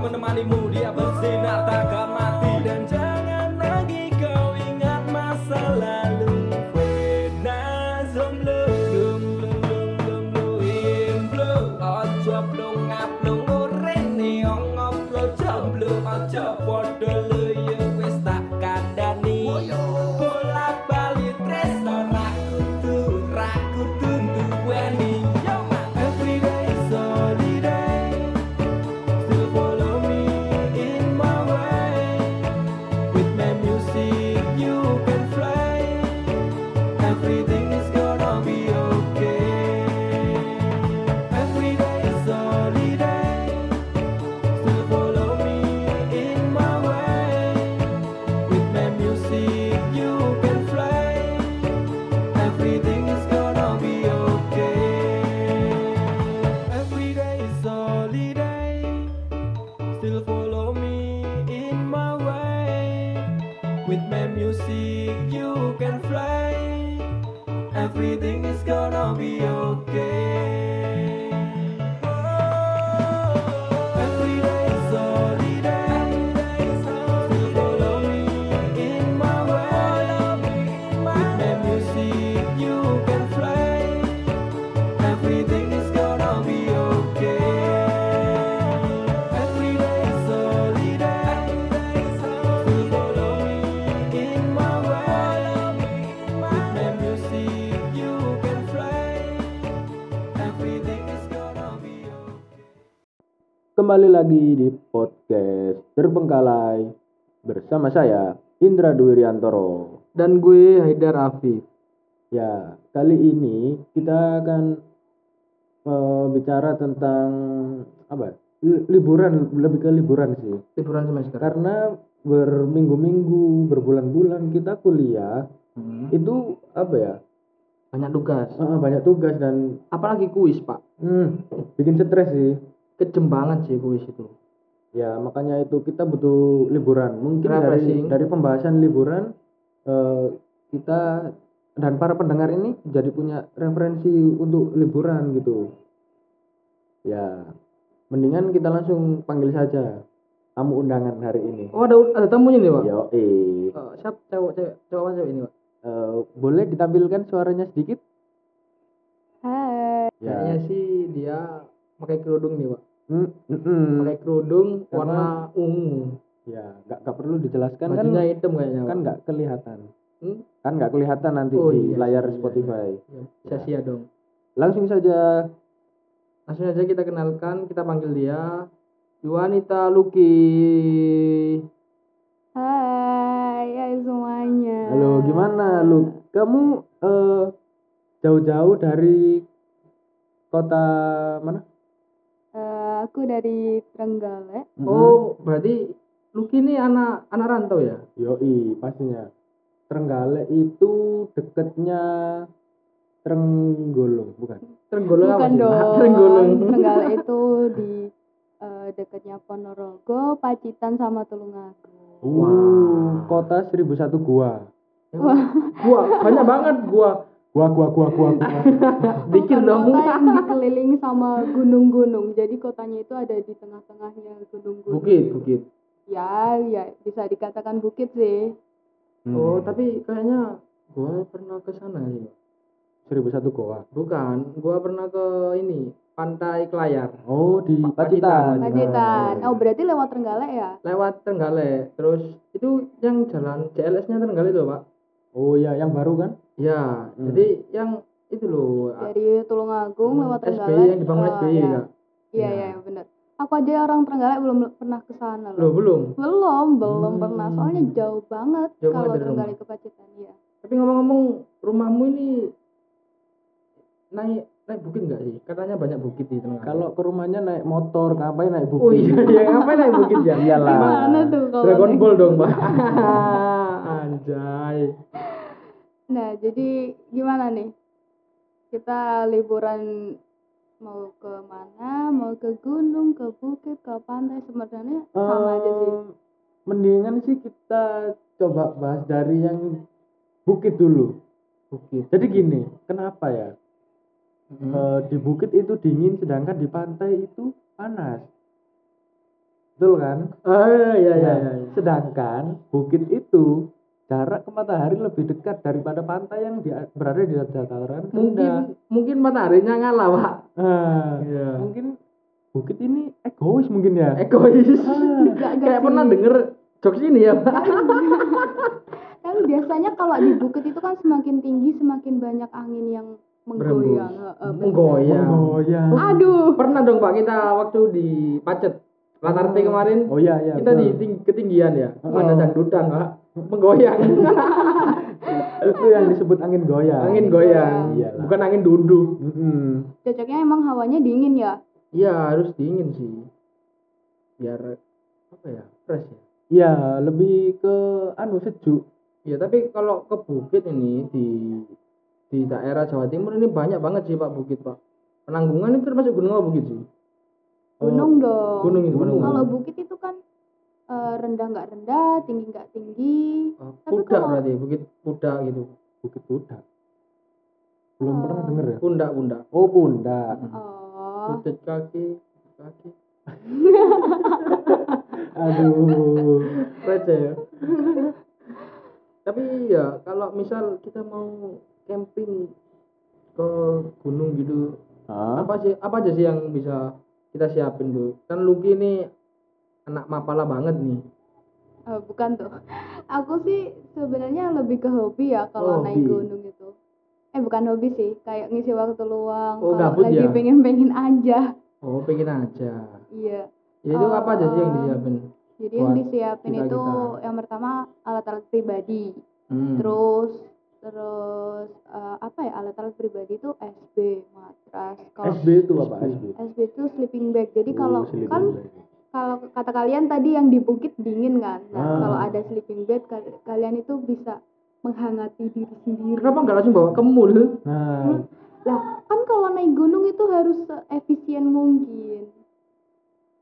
menemanimu Dia bersinar Kembali lagi di podcast Terbengkalai bersama saya Indra Dwi Riantoro. dan gue Haidar Afif Ya, kali ini kita akan eh, bicara tentang apa? ya? Li- Liburan, lebih ke liburan sih. liburan semester Karena berminggu-minggu, berbulan-bulan kita kuliah Hmm. itu apa ya? banyak tugas eh, banyak tugas dan apalagi kuis pak hmm, bikin stres sih. Kejem banget sih kuis itu Ya, makanya itu kita butuh liburan. Mungkin dari Refreshing. dari pembahasan liburan eh, kita dan para pendengar ini jadi punya referensi untuk liburan gitu. Ya, mendingan kita langsung panggil saja tamu undangan hari ini. oh ada ada tamunya nih pak Yo, eh, Oh, siap cowok cewek cowok cewek ini pak eh, boleh ditampilkan suaranya sedikit? Hai. kayaknya Ya. sih dia pakai kerudung nih pak mm, mm. pakai kerudung Karena- warna ungu Ya, nggak nggak perlu dijelaskan kan bajunya hitam kayaknya kan nggak kelihatan. Hmm? Kan nggak kelihatan nanti Oh, di iya layar iya, Spotify. Ya, sia-sia dong Langsung saja langsung aja kita kenalkan kita panggil dia Yuanita Luki Hai, hai semuanya. Halo, gimana lu? Kamu eh, jauh-jauh dari kota mana? Aku dari Trenggalek. Mm-hmm. oh berarti Luki ini anak anak rantau ya Yoi, pastinya. Trenggalek itu deketnya Trenggolong, bukan? Trenggolong apa Bukan sih? dong. Trenggolong. Trenggalek itu di eh, dekatnya Ponorogo, Pacitan sama Tulungagung. Uh, kota 1001 gua. gua banyak banget gua Gua gua gua gua. Bukan dong Kota yang dikelilingi sama gunung-gunung. Jadi kotanya itu ada di tengah-tengahnya gunung-gunung. bukit bukit Ya, ya bisa dikatakan bukit sih. oh Hmm, tapi kayaknya gua pernah ke sana sih 1001 gua. bukan gua pernah ke ini pantai Kelayar Oh, di Pa- Pacitan. Pacitan. Nah, Oh, berarti lewat Trenggalek ya? lewat Trenggalek terus itu yang jalan CLS nya Trenggalek loh pak Oh ya, yang baru kan? Ya Hmm. jadi yang itu loh Dari Tulungagung hmm, lewat SBY Trenggalek. yang dibangun SBY ya. Kak. Iya, Ya. iya, benar. Aku aja orang Trenggalek belum pernah ke sana loh loh. belum Belum, belum Hmm. pernah. Soalnya jauh banget Jauh kalau Trenggalek ke Pacitan, iya. tapi ngomong-ngomong rumahmu ini naik naik bukit nggak sih katanya banyak bukit di Trenggalek Kalau ke rumahnya naik motor, ngapain naik bukit? oh iya iya ngapain naik bukit ya Iyalah. Gimana tuh kalau Dragon naik- Ball dong pak anjay Nah, jadi gimana nih? Kita liburan mau ke mana? Mau ke gunung, ke bukit, ke pantai sebenarnya sama aja sih. Mendingan sih kita coba bahas dari yang bukit dulu Bukit. jadi gini kenapa ya Mm. Eh, di bukit itu dingin sedangkan di pantai itu panas betul kan Oh iya iya iya. Nah, iya. sedangkan bukit itu jarak ke matahari lebih dekat daripada pantai yang di- berada di dataran rendah Mungkin mungkin mataharinya ngalah, Pak. Ah, Iya. mungkin bukit ini egois mungkin ya Egois. Ah, Enggak, enggak Kayak pernah denger jokes ini ya, Pak. Tapi biasanya kalau di bukit itu kan semakin tinggi semakin banyak angin yang menggoyang. Heeh, bener. Menggoyang. menggoyang Aduh. Pernah dong Pak kita waktu di Pacet Lanarte kemarin oh iya iya kita di betul. ketinggian ya. Oh. Ada dangdutan, Pak. Menggoyang. itu yang disebut angin goyang angin goyang. Iyalah. Bukan angin duduk. Mm-mm. Cocoknya emang hawanya dingin ya. Iya, harus dingin sih. Biar apa ya? Fresh ya. Iya, lebih ke anu sejuk. Ya, tapi kalau ke bukit ini di di daerah Jawa Timur ini banyak banget sih Pak bukit, Pak. Penanggungan itu termasuk gunung apa bukit sih? Gunung dong. Gunung itu penanggungan. Kalau bukit itu kan eh, rendah nggak rendah, tinggi nggak tinggi. Oh, tapi Pudak kalau- berarti, bukit Pudak gitu. Bukit Pudak. Belum Oh. pernah denger ya? Pundak, pundak. Oh, Pundak. Oh, Lutut kaki, kaki. Aduh. Receh ya. Tapi ya kalau misal kita mau camping ke gunung gitu, Hah? apa sih apa aja sih yang bisa kita siapin tuh? Kan Lucky ini anak mapala banget nih. eh, bukan tuh. Aku sih sebenarnya lebih ke hobi ya kalau Oh, naik hobi. gunung itu. Eh bukan hobi sih, kayak ngisi waktu luang. Oh, kalau lagi ya? pengen-pengen aja. Oh, pengen aja. Iya. Ya itu apa aja sih yang Oh. disiapin? Jadi yang disiapin itu kita-kita. yang pertama alat-alat pribadi. Hmm. Terus terus eh, apa ya alat-alat pribadi itu SB, matras. Kalau SB itu apa? SB. SB. Itu sleeping bag. Jadi Oh, kalau kan bag. kalau kata kalian tadi yang di bukit dingin kan. Nah, Ah. kalau ada sleeping bag kal- kalian itu bisa menghangati diri sendiri. Kenapa nggak langsung bawa ke mall? Nah, Lah, kan kalau naik gunung itu harus efisien mungkin.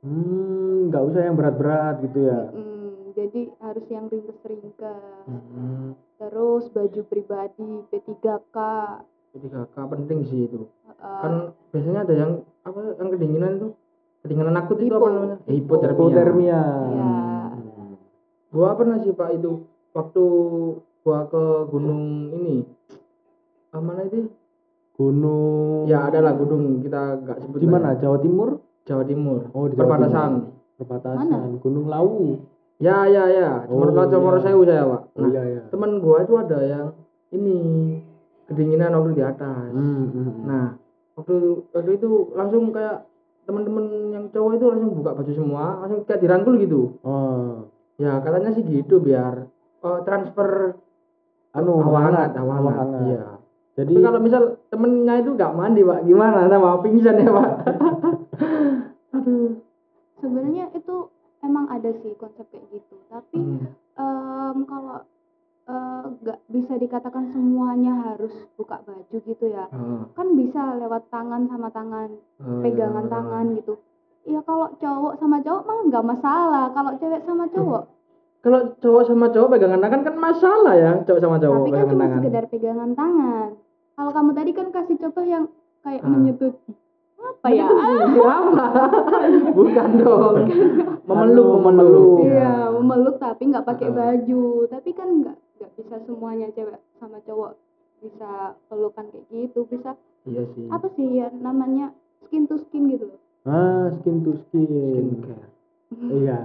hmm, nggak usah yang berat-berat gitu ya. Mm, jadi harus yang ringkes-ringkes. Hmm. Terus baju pribadi P3K. Jadi kakak penting sih itu. eh, Kan biasanya ada yang apa yang kedinginan itu? Kedinginan akut itu Hipo. apa namanya? Eh, Hipotermia. Hipotermia. Iya. Hmm. Gua pernah sih Pak itu waktu gua ke gunung ini. Ah, mana itu? Gunung. Ya adalah gunung kita nggak sebut Di lah mana? ya. Jawa Timur? Jawa Timur. Oh, di Jawa Perbatasan. Perbatasan. Gunung Lawu. Ya ya ya. Cuma Oh, oh, Cemoro iya. Sewu saya Pak. Oh Nah, iya iya. teman gua itu ada yang ini kedinginan waktu di atas. Hmm, hmm, hmm. Nah, waktu waktu itu langsung kayak teman-teman yang cowok itu langsung buka baju semua, langsung kayak dirangkul gitu. Oh. Ya katanya sih gitu biar oh, transfer Anu, hawa hangat, hangat, hawa hawa hangat. hangat. Iya. Jadi Tapi kalau misal temennya itu nggak mandi pak, gimana? Sama pingsan ya pak? Aduh. sebenarnya itu emang ada sih konsep kayak gitu. Tapi Hmm. em, kalau eh, nggak bisa dikatakan semuanya harus buka baju gitu ya. Ah, Kan bisa lewat tangan sama tangan, ah, pegangan tangan gitu. Ya kalau cowok sama cowok mah nggak masalah. Kalau cewek sama cowok, Kalau cowok sama cowok pegangan tangan kan masalah ya, cowok sama cowok tapi kan cuma tangan. sekedar pegangan tangan. Kalau kamu tadi kan kasih contoh yang kayak Ah. menyetut apa ya? Apa? Bukan dong. memeluk, memeluk. memeluk. Iya, memeluk tapi nggak pakai baju. Tapi kan nggak nggak bisa semuanya cewek sama cowok bisa pelukan kayak gitu. Bisa Iya sih. apa sih ya namanya skin to skin gitu. loh. ah skin to skin. Skincare. Iya.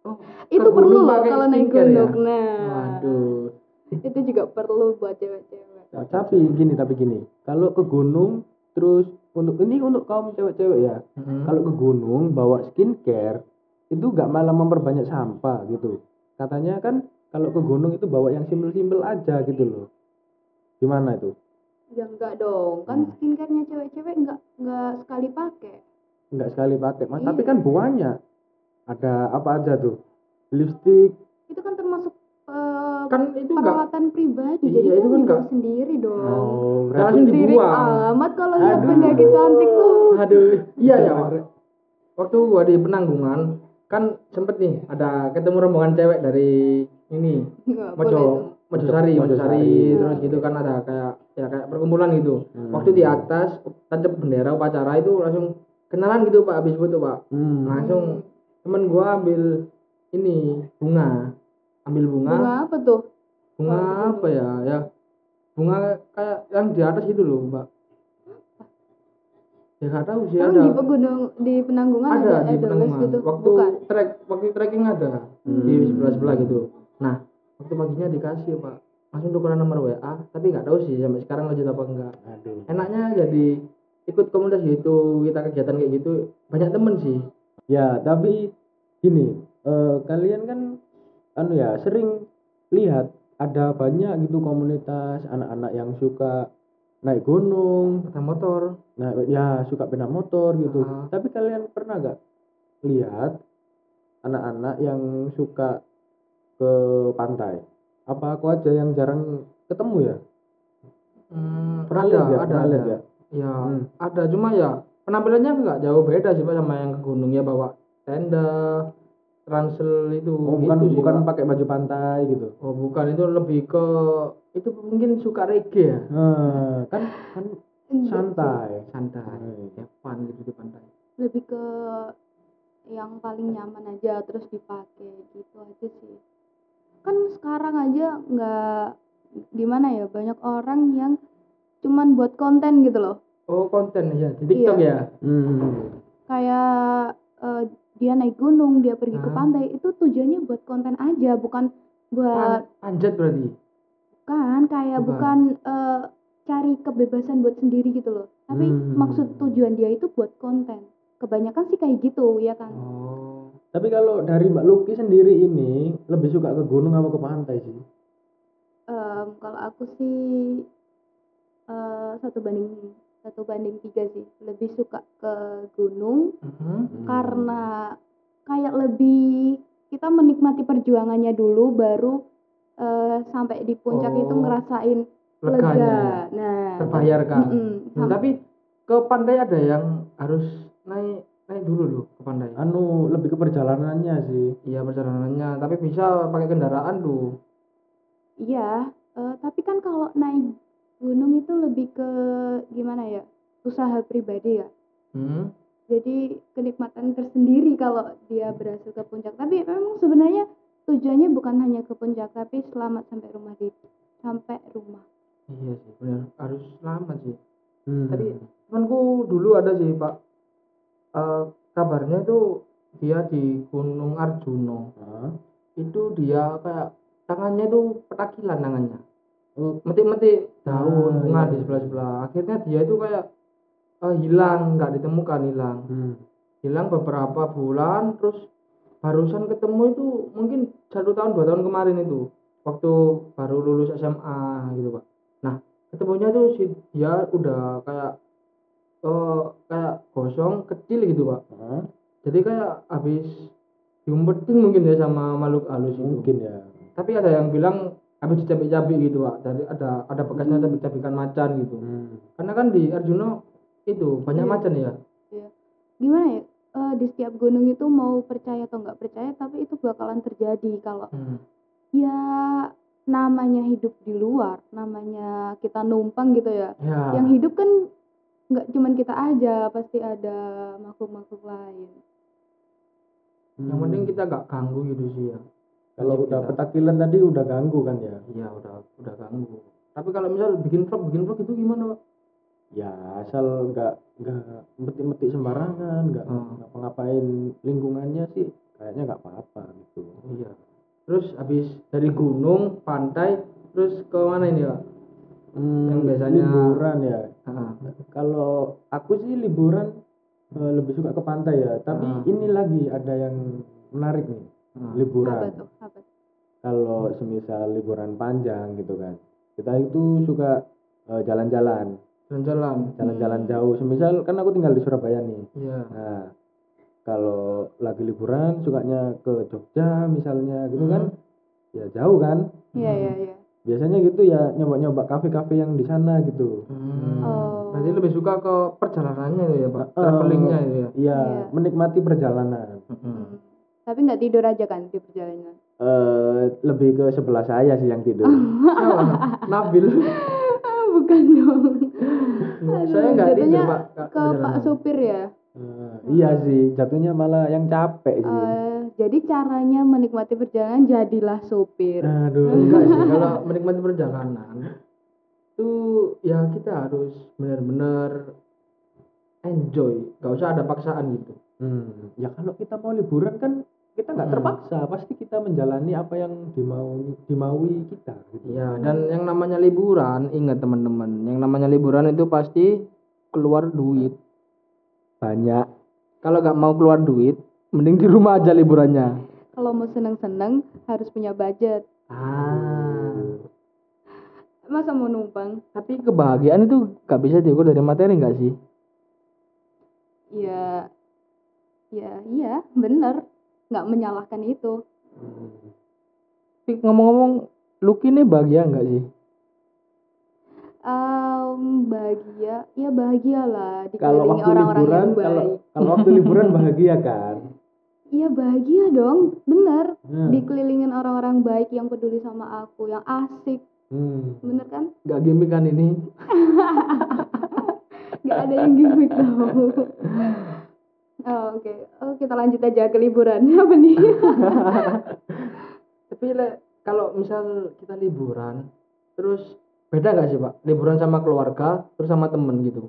Oh, Itu perlu gunung loh kalau naik skincare ya? gunung. Nah, Waduh. itu juga perlu buat cewek-cewek. Nah, tapi gini tapi gini. Kalau ke gunung terus untuk ini untuk kaum cewek-cewek ya. Mm-mm. Kalau ke gunung bawa skincare itu nggak malah memperbanyak sampah gitu. Katanya kan kalau ke gunung itu bawa yang simpel-simpel aja gitu loh. Gimana itu? Ya enggak dong, kan Hmm. skincarenya cewek-cewek enggak enggak sekali pakai. Nggak sekali pakai, Mas. Tapi Iya. kan banyak. Ada apa aja tuh? Lipstick, Itu kan termasuk eh, kan itu enggak perawatan pribadi Iya, jadi itu kan kan dibawa nggak- sendiri dong Oh, berarti dibuang amat kalau lihat pendaki cantik tuh aduh iya ya waktu gua di penanggungan kan sempet nih ada ketemu rombongan cewek dari ini nggak tuh Mojo Mojosari, Mojo- Mojosari, Mojosari. terus gitu kan ada kayak ya kayak perkumpulan gitu. Hmm. Waktu di atas tancap bendera upacara itu langsung kenalan gitu Pak habis foto Pak. Hmm. Langsung temen gua ambil ini bunga. Ambil bunga. bunga apa tuh Bunga Oh, apa ya? Ya bunga kayak yang di atas itu loh, Mbak. Ya nggak tahu sih Emang ada. di pegunung di penanggungan ada ada, di penanggungan. gitu Waktu bukan trek waktu trekking ada Hmm. di sebelah sebelah gitu. Nah waktu paginya dikasih Pak langsung tukeran nomor WA tapi nggak tahu sih sampai sekarang lanjut apa enggak. Aduh. Enaknya jadi ikut komunitas gitu kita kegiatan kayak gitu banyak temen sih. Ya, tapi gini, eh, kalian kan anu ya sering lihat ada banyak gitu komunitas anak-anak yang suka naik gunung, Sepeda motor. nah ya suka sepeda motor gitu. Ah. Tapi kalian pernah gak lihat anak-anak yang suka ke pantai? Apa aku aja yang jarang ketemu ya? Hmm, Pernah ada, lihat ya? ada, ada. ya? Ya, Hmm. ada cuma ya penampilannya nggak jauh beda sih Pak sama yang ke gunung ya bawa tenda, ransel itu Oh, gitu bukan sih, bukan Pak. pakai baju pantai gitu. Oh, bukan itu lebih ke itu mungkin suka reggae ya. Nah, kan kan santai. Santai, Hmm. have fun gitu di pantai. lebih ke yang paling nyaman aja terus dipakai gitu aja sih kan sekarang aja nggak gimana ya banyak orang yang cuman buat konten gitu loh Oh, konten ya di TikTok Iya. ya. Hmm. kayak eh, dia naik gunung dia pergi ke Ah. pantai itu tujuannya buat konten aja bukan buat Pan- panjat berarti. kan kayak Bukan. bukan eh, cari kebebasan buat sendiri gitu loh tapi Hmm. maksud tujuan dia itu buat konten kebanyakan sih kayak gitu ya kan Oh. Tapi kalau dari Mbak Luki sendiri ini lebih suka ke gunung apa ke pantai sih? Em, kalau aku sih eh, satu banding satu banding tiga sih lebih suka ke gunung Mhm. Hmm. karena kayak lebih kita menikmati perjuangannya dulu baru eh, sampai di puncak itu Oh, ngerasain lega Leganya nah terbayarkan. Hmm, sam- tapi ke pantai ada yang harus naik naik dulu loh ke pantai. Anu lebih ke perjalanannya sih. Iya perjalanannya, tapi bisa pakai kendaraan tuh. iya eh, tapi kan kalau naik gunung itu lebih ke gimana ya usaha pribadi ya Hmm. jadi kenikmatan tersendiri kalau dia berhasil ke puncak tapi memang sebenarnya tujuannya bukan hanya ke puncak tapi selamat sampai rumah di sampai rumah Iya sih, benar harus selamat sih. Hmm. Tapi temanku dulu ada sih pak, Eh, kabarnya itu dia di Gunung Arjuno, Hah? itu dia kayak tangannya itu petakilan tangannya, metik-metik daun Ah, bunga iya. di sebelah-sebelah. Akhirnya dia itu kayak eh, hilang, nggak ditemukan hilang, hmm. hilang beberapa bulan, terus barusan ketemu itu mungkin satu tahun dua tahun kemarin itu, waktu baru lulus SMA gitu pak. Nah ketemunya tuh si dia udah kayak eh kayak gosong kecil gitu pak. Hah? Jadi kayak habis diumpetin mungkin ya sama makhluk halus itu. Mungkin ya. Tapi ada yang bilang habis dicabik-cabik gitu pak. Jadi ada ada bekasnya cabik-cabikan macan gitu. Hmm. Karena kan di Arjuno itu banyak Iya. macan ya. gimana ya Eh, di setiap gunung itu mau percaya atau nggak percaya tapi itu bakalan terjadi kalau Hmm. ya namanya hidup di luar namanya kita numpang gitu ya Ya. yang hidup kan nggak cuman kita aja pasti ada makhluk-makhluk lain Yang Hmm. penting kita gak ganggu gitu sih ya. Kalau udah petakilan tadi udah ganggu kan ya. Iya udah udah ganggu. Tapi kalau misal bikin vlog bikin vlog itu gimana pak? Ya asal nggak nggak metik-metik sembarangan, nggak Hmm. ngapain lingkungannya sih kayaknya nggak apa-apa gitu. Iya. Terus habis dari gunung, pantai, terus ke mana ini pak? Hmm, Yang biasanya- liburan ya. Ah, Kalau aku sih liburan eh, lebih suka ke pantai ya. Tapi Ah. ini lagi ada yang menarik nih apa liburan. tuh apa tuh? Kalau semisal liburan panjang gitu kan, kita itu suka eh, jalan-jalan, Jalan-jalan. jalan-jalan Hmm. jauh. Semisal kan aku tinggal di Surabaya nih. Iya. Nah, kalau lagi liburan sukanya ke Jogja misalnya gitu kan. Hmm. ya jauh kan Iya iya iya. biasanya gitu ya nyoba-nyoba kafe-kafe yang di sana gitu Hmm. Oh. Berarti lebih suka ke perjalanannya ya pak, Eh, travelingnya itu ya. iya Iya. menikmati perjalanan Hmm. Tapi nggak tidur aja kan di perjalanan. eh lebih ke sebelah saya sih yang tidur Siapa? Nabil. Bukan dong. Saya nggak tidur jatuhnya pak. Ke Pak supir ya. Eh, iya sih jatuhnya malah yang capek sih Eh, jadi caranya menikmati perjalanan jadilah supir. aduh Enggak sih, kalau menikmati perjalanan itu ya kita harus benar-benar enjoy, gak usah ada paksaan gitu. Hmm, ya kalau kita mau liburan kan kita nggak Hmm. terpaksa pasti kita menjalani apa yang dimaui dimaui kita gitu. Ya, dan yang namanya liburan, ingat teman-teman, yang namanya liburan itu pasti keluar duit. banyak Kalau gak mau keluar duit, mending di rumah aja liburannya. Kalau mau seneng-seneng harus punya budget. Ah. Masa mau numpang? Tapi kebahagiaan itu gak bisa diukur dari materi gak sih? Ya, ya iya bener. Nggak menyalahkan itu. Ngomong-ngomong, Lucky ini bahagia nggak sih? Em, bahagia, ya bahagia lah kalau dikelilingi waktu orang-orang liburan yang kalau baik. kalau waktu liburan bahagia kan Iya bahagia dong, bener. Hmm. Dikelilingin orang-orang baik yang peduli sama aku, yang asik, Hmm. bener kan? Gak gimmick kan ini? Gak ada yang gimmick tau. Oh, Oke, oh, kita lanjut aja ke liburan. Apa nih? Tapi le, kalau misal kita liburan, terus beda nggak sih pak? Liburan sama keluarga, terus sama temen gitu?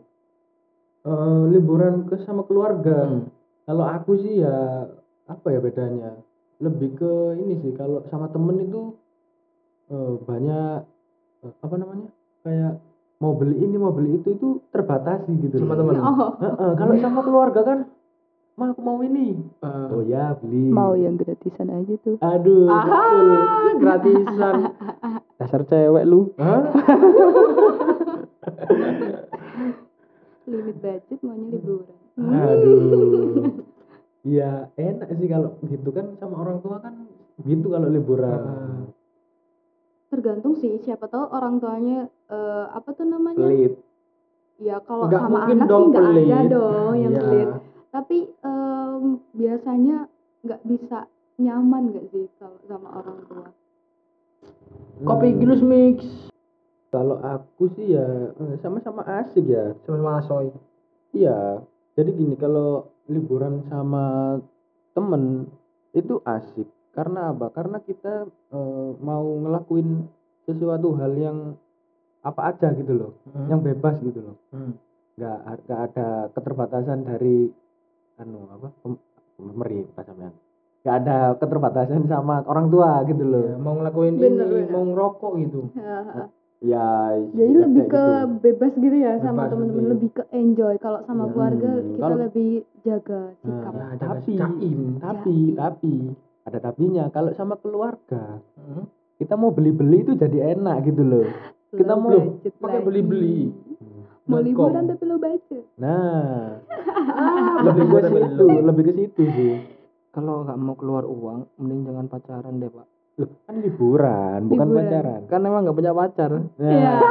Eh, liburan ke sama keluarga Hmm. kalau aku sih ya apa ya bedanya lebih ke ini sih kalau sama temen itu eh, banyak eh, apa namanya kayak mau beli ini mau beli itu itu terbatasi gitu Sama temen? Oh, Heeh, kalau sama keluarga kan mah aku mau ini Eh, oh ya beli mau yang gratisan aja tuh. aduh betul ah, gratisan. Dasar cewek lu. Hah? Limit budget maunya liburan. aduh ya enak sih kalau gitu kan sama orang tua kan gitu kalau liburan Ah. Tergantung sih, siapa tahu orang tuanya eh, apa tuh namanya? pelit Ya kalau sama mungkin anak dong sih nggak ada dong yang Iya. pelit. Tapi em, biasanya nggak bisa nyaman nggak sih kalau sama orang tua? Kopi Hmm. gilus mix. Kalau aku sih ya eh, sama-sama asik ya. Sama-sama asoy. Iya. Jadi gini kalau liburan sama temen itu asik. Karena apa? Karena kita eh, mau ngelakuin sesuatu hal yang apa aja gitu loh, Hmm. yang bebas gitu loh. Hmm. Nggak nggak ada keterbatasan dari anu apa pem- pemerintah sampean. Nggak ada keterbatasan sama orang tua gitu loh. Iya, mau ngelakuin Bener, ini, bener. mau ngerokok gitu. Ya. Jadi ya lebih kayak ke gitu. bebas gitu ya sama Bebas, temen-temen lebih. lebih ke enjoy. Kalau sama Hmm, keluarga kita kalau- lebih jaga sikap. Nah, jaga tapi jaim. tapi Jaim. tapi ada tapinya kalau sama keluarga Hmm. kita mau beli-beli itu jadi enak gitu loh kita mau pakai beli-beli. Mau liburan tapi lo budget. nah Ah, lebih ke bener-bener situ lu. lebih ke situ sih Kalau nggak mau keluar uang, mending jangan pacaran deh pak. Loh, kan liburan bukan Liburan. pacaran Kan emang nggak punya pacar. nah Iya.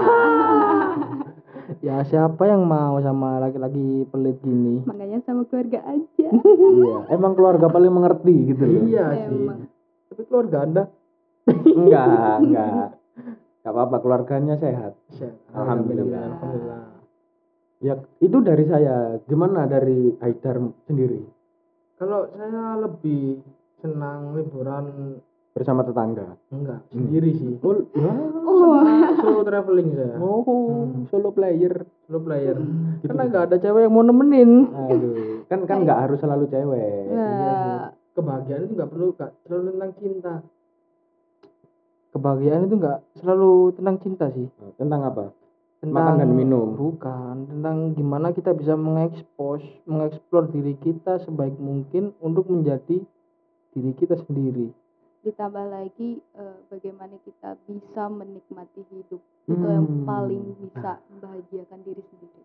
Ya siapa yang mau sama laki-laki pelit gini? Makanya sama keluarga aja. iya emang keluarga paling mengerti gitu loh Iya sih. Emang. Tapi keluarga anda? enggak enggak enggak apa-apa keluarganya sehat Alhamdulillah. Alhamdulillah. Ya itu dari saya gimana dari Haidar sendiri Kalau saya lebih senang liburan bersama tetangga enggak Hmm. sendiri sih. oh, wah. Oh, Solo traveling saya. oh Hmm. solo player Solo player. Gitu. Karena nggak ada cewek yang mau nemenin. Aduh, kan kan nggak harus selalu cewek. Iya sih. nah, Kebahagiaan itu nggak perlu kak selalu tentang cinta. Kebahagiaan itu nggak selalu tentang cinta sih. Tentang apa? Tentang Makan dan minum. Bukan, tentang gimana kita bisa mengekspos, mengeksplor diri kita sebaik mungkin untuk menjadi diri kita sendiri. ditambah lagi eh, bagaimana kita bisa menikmati hidup. Itu yang Hmm. paling bisa membahagiakan diri sendiri.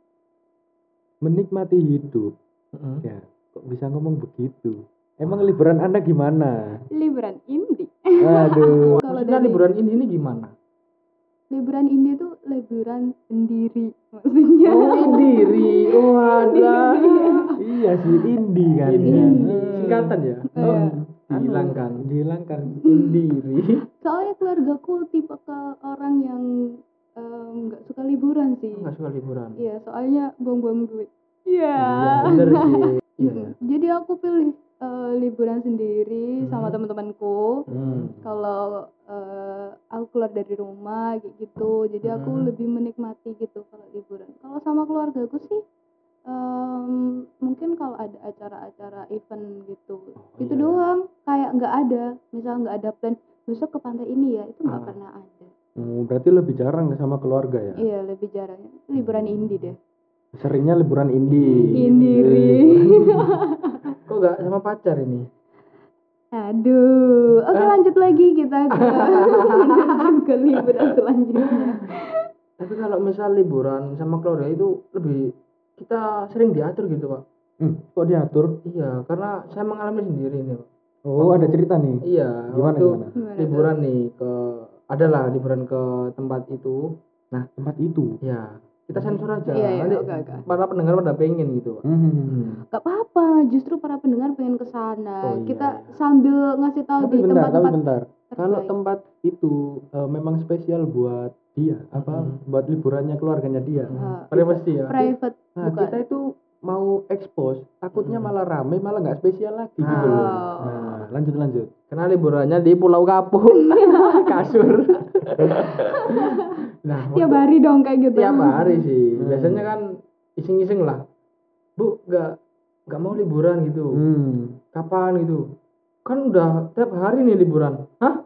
Menikmati hidup. Mm-mm. Ya, kok bisa ngomong begitu? Emang liburan Anda gimana? liburan indie Aduh. kalau liburan ini ini gimana? Liburan indie tuh liburan sendiri maksudnya Oh, diri. Oh, ada. iya sih indie kan. Ini Ya. singkatan ya? Iya. Oh, Anu, dihilangkan. Dihilangkan. Indiri. soalnya keluargaku tipe ke orang yang nggak suka liburan sih Enggak suka liburan. iya soalnya buang-buang duit iya Bener sih. Iya. Jadi aku pilih eh, liburan sendiri sama Mhm. teman-temanku Hmm. kalau eh, aku keluar dari rumah kayak gitu jadi aku Mhm. lebih menikmati gitu kalau liburan kalau sama keluargaku sih em, mungkin kalau ada acara-acara event gitu itu iya. doang kayak nggak ada misal nggak ada plan besok ke pantai ini ya itu nggak Ah. pernah ada Hmm, berarti lebih jarang sama keluarga ya? iya lebih jarang liburan indie deh Seringnya liburan indie. Indiri. Kok enggak sama pacar ini? aduh oke Eh. lanjut lagi kita ke ke liburan selanjutnya Tapi kalau misal liburan sama keluarga itu lebih kita sering diatur gitu, Pak. Hmm, kok diatur? Iya, karena saya mengalami sendiri ini, Pak. Oh, ada cerita nih. Iya, Gimana waktu gimana? Liburan nih ke adalah liburan ke tempat itu. Tempat itu. Ya, kita sensor aja. Iya, iya, Nanti oke, oke. para pendengar pada pengen gitu, Pak. Hmm. Gak apa-apa, justru para pendengar pengen ke Oh, sana. iya. Kita sambil ngasih tahu Tapi di bentar, tapi tempat-tempat bentar. Kalau terbaik. tempat itu eh, memang spesial buat dia, apa? Hmm. Buat liburannya keluarganya dia. Ah, Privacy ya. private Nah, bukan. kita itu mau expose, takutnya Hmm. malah rame, malah nggak spesial lagi gitu Ah. loh. Nah, lanjut lanjut. Karena liburannya di Pulau Kapuk. Kasur. nah, Tiap waktu- hari dong kayak gitu. tiap hari sih. Hmm. Biasanya kan iseng-iseng lah. Bu, nggak nggak mau liburan gitu. Hmm. Kapan gitu? Kan udah tiap hari nih liburan. Hah?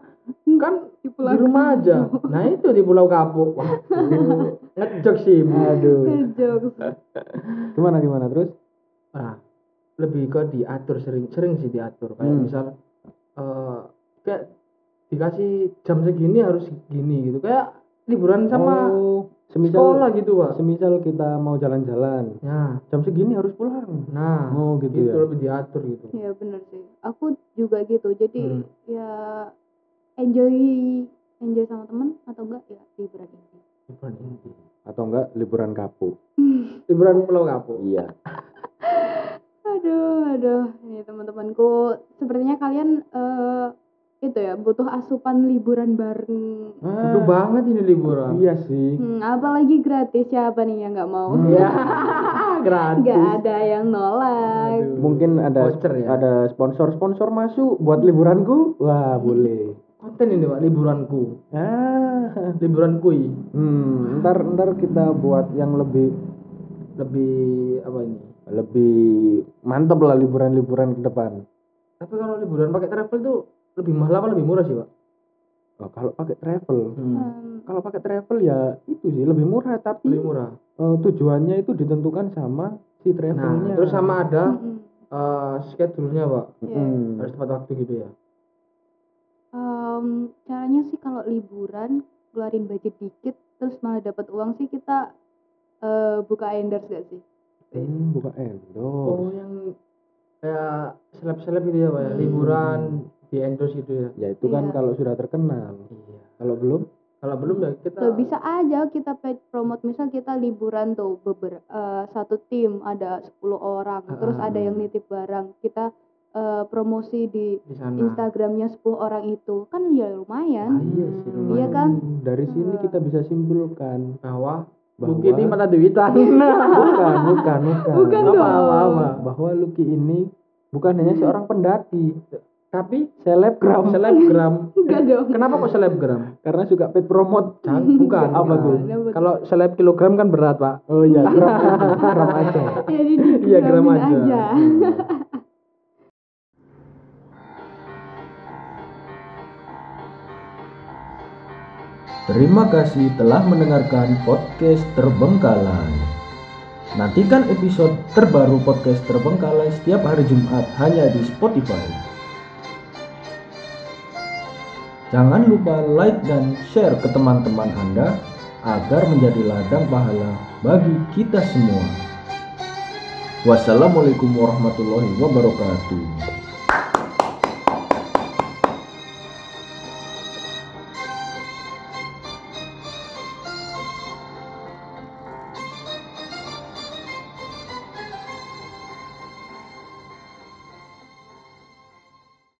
Kan Di di rumah aja. Nah, itu di Pulau Kapuk. Wah, ngejok sih. Bu. Aduh. Jokes. Gimana gimana terus? Nah, lebih ke diatur sering sering sih diatur kayak Hmm. misal eh kayak dikasih jam segini harus gini gitu kayak liburan sama oh, semisal sekolah gitu pak semisal kita mau jalan-jalan, nah jam segini harus pulang. nah Oh, gitu gitu ya. lebih diatur gitu Iya bener sih. Aku juga gitu. Jadi Hmm. ya enjoy enjoy sama temen atau enggak ya liburan ini. liburan ini Atau enggak liburan kapuk. liburan Pulau Kapuk Iya. Aduh, aduh. Ini teman-temanku, sepertinya kalian eh itu ya butuh asupan liburan bareng. Aduh banget ini liburan Iya sih. Hmm, apalagi gratis siapa nih yang nggak mau? Hmm. ya gratis Nggak ada yang nolak. Aduh. Mungkin ada Voucher ya? ada sponsor-sponsor masuk buat liburanku. Wah, boleh. konten ini pak liburanku Ah. liburanku i. Hmm, ntar ntar kita buat yang lebih lebih apa ini lebih mantep lah liburan-liburan ke depan. tapi kalau liburan pakai travel tuh lebih mahal apa lebih murah sih pak Oh, kalau pakai travel, hmm. Hmm, kalau pakai travel ya itu sih lebih murah tapi lebih murah eh, tujuannya itu ditentukan sama si nah travelnya. terus sama ada eh schedule-nya pak Iya. Mm. harus tepat waktu gitu ya Em, caranya sih kalau liburan keluarin budget dikit terus malah dapat uang sih kita eh, buka endorse gak sih? Hmm, buka oh endorse. yang kayak seleb-seleb gitu ya pak ya Hmm. liburan di endorse gitu ya Ya itu kan Iya. kalau sudah terkenal. iya Kalau belum, kalau belum ya kita Loh, bisa aja kita paid promote misal kita liburan tuh beber eh, satu tim ada 10 orang terus Ah. ada yang nitip barang kita eh, promosi di di sana Instagramnya 10 orang itu kan ya Ah, lumayan iya sih Iya lumayan. kan? Hmm, Dari sini Eh. kita bisa simpulkan bahwa bahwa Luki ini mana duitan bukan, bukan, bukan. Bukan apa, dong. apa, apa. Bahwa Lucky ini bukan hanya seorang pendaki, tapi selebgram. selebgram enggak dong kenapa kok selebgram Karena suka paid promote. Jangan, bukan Apa bukan. tuh? kalau seleb kilogram kan berat pak Oh iya, gram aja, gram aja. jadi Iya, gram digramin aja. Terima kasih telah mendengarkan podcast Terbengkalai. Nantikan episode terbaru podcast Terbengkalai setiap hari Jumat hanya di Spotify. Jangan lupa like dan share ke teman-teman Anda agar menjadi ladang pahala bagi kita semua. Wassalamualaikum warahmatullahi wabarakatuh.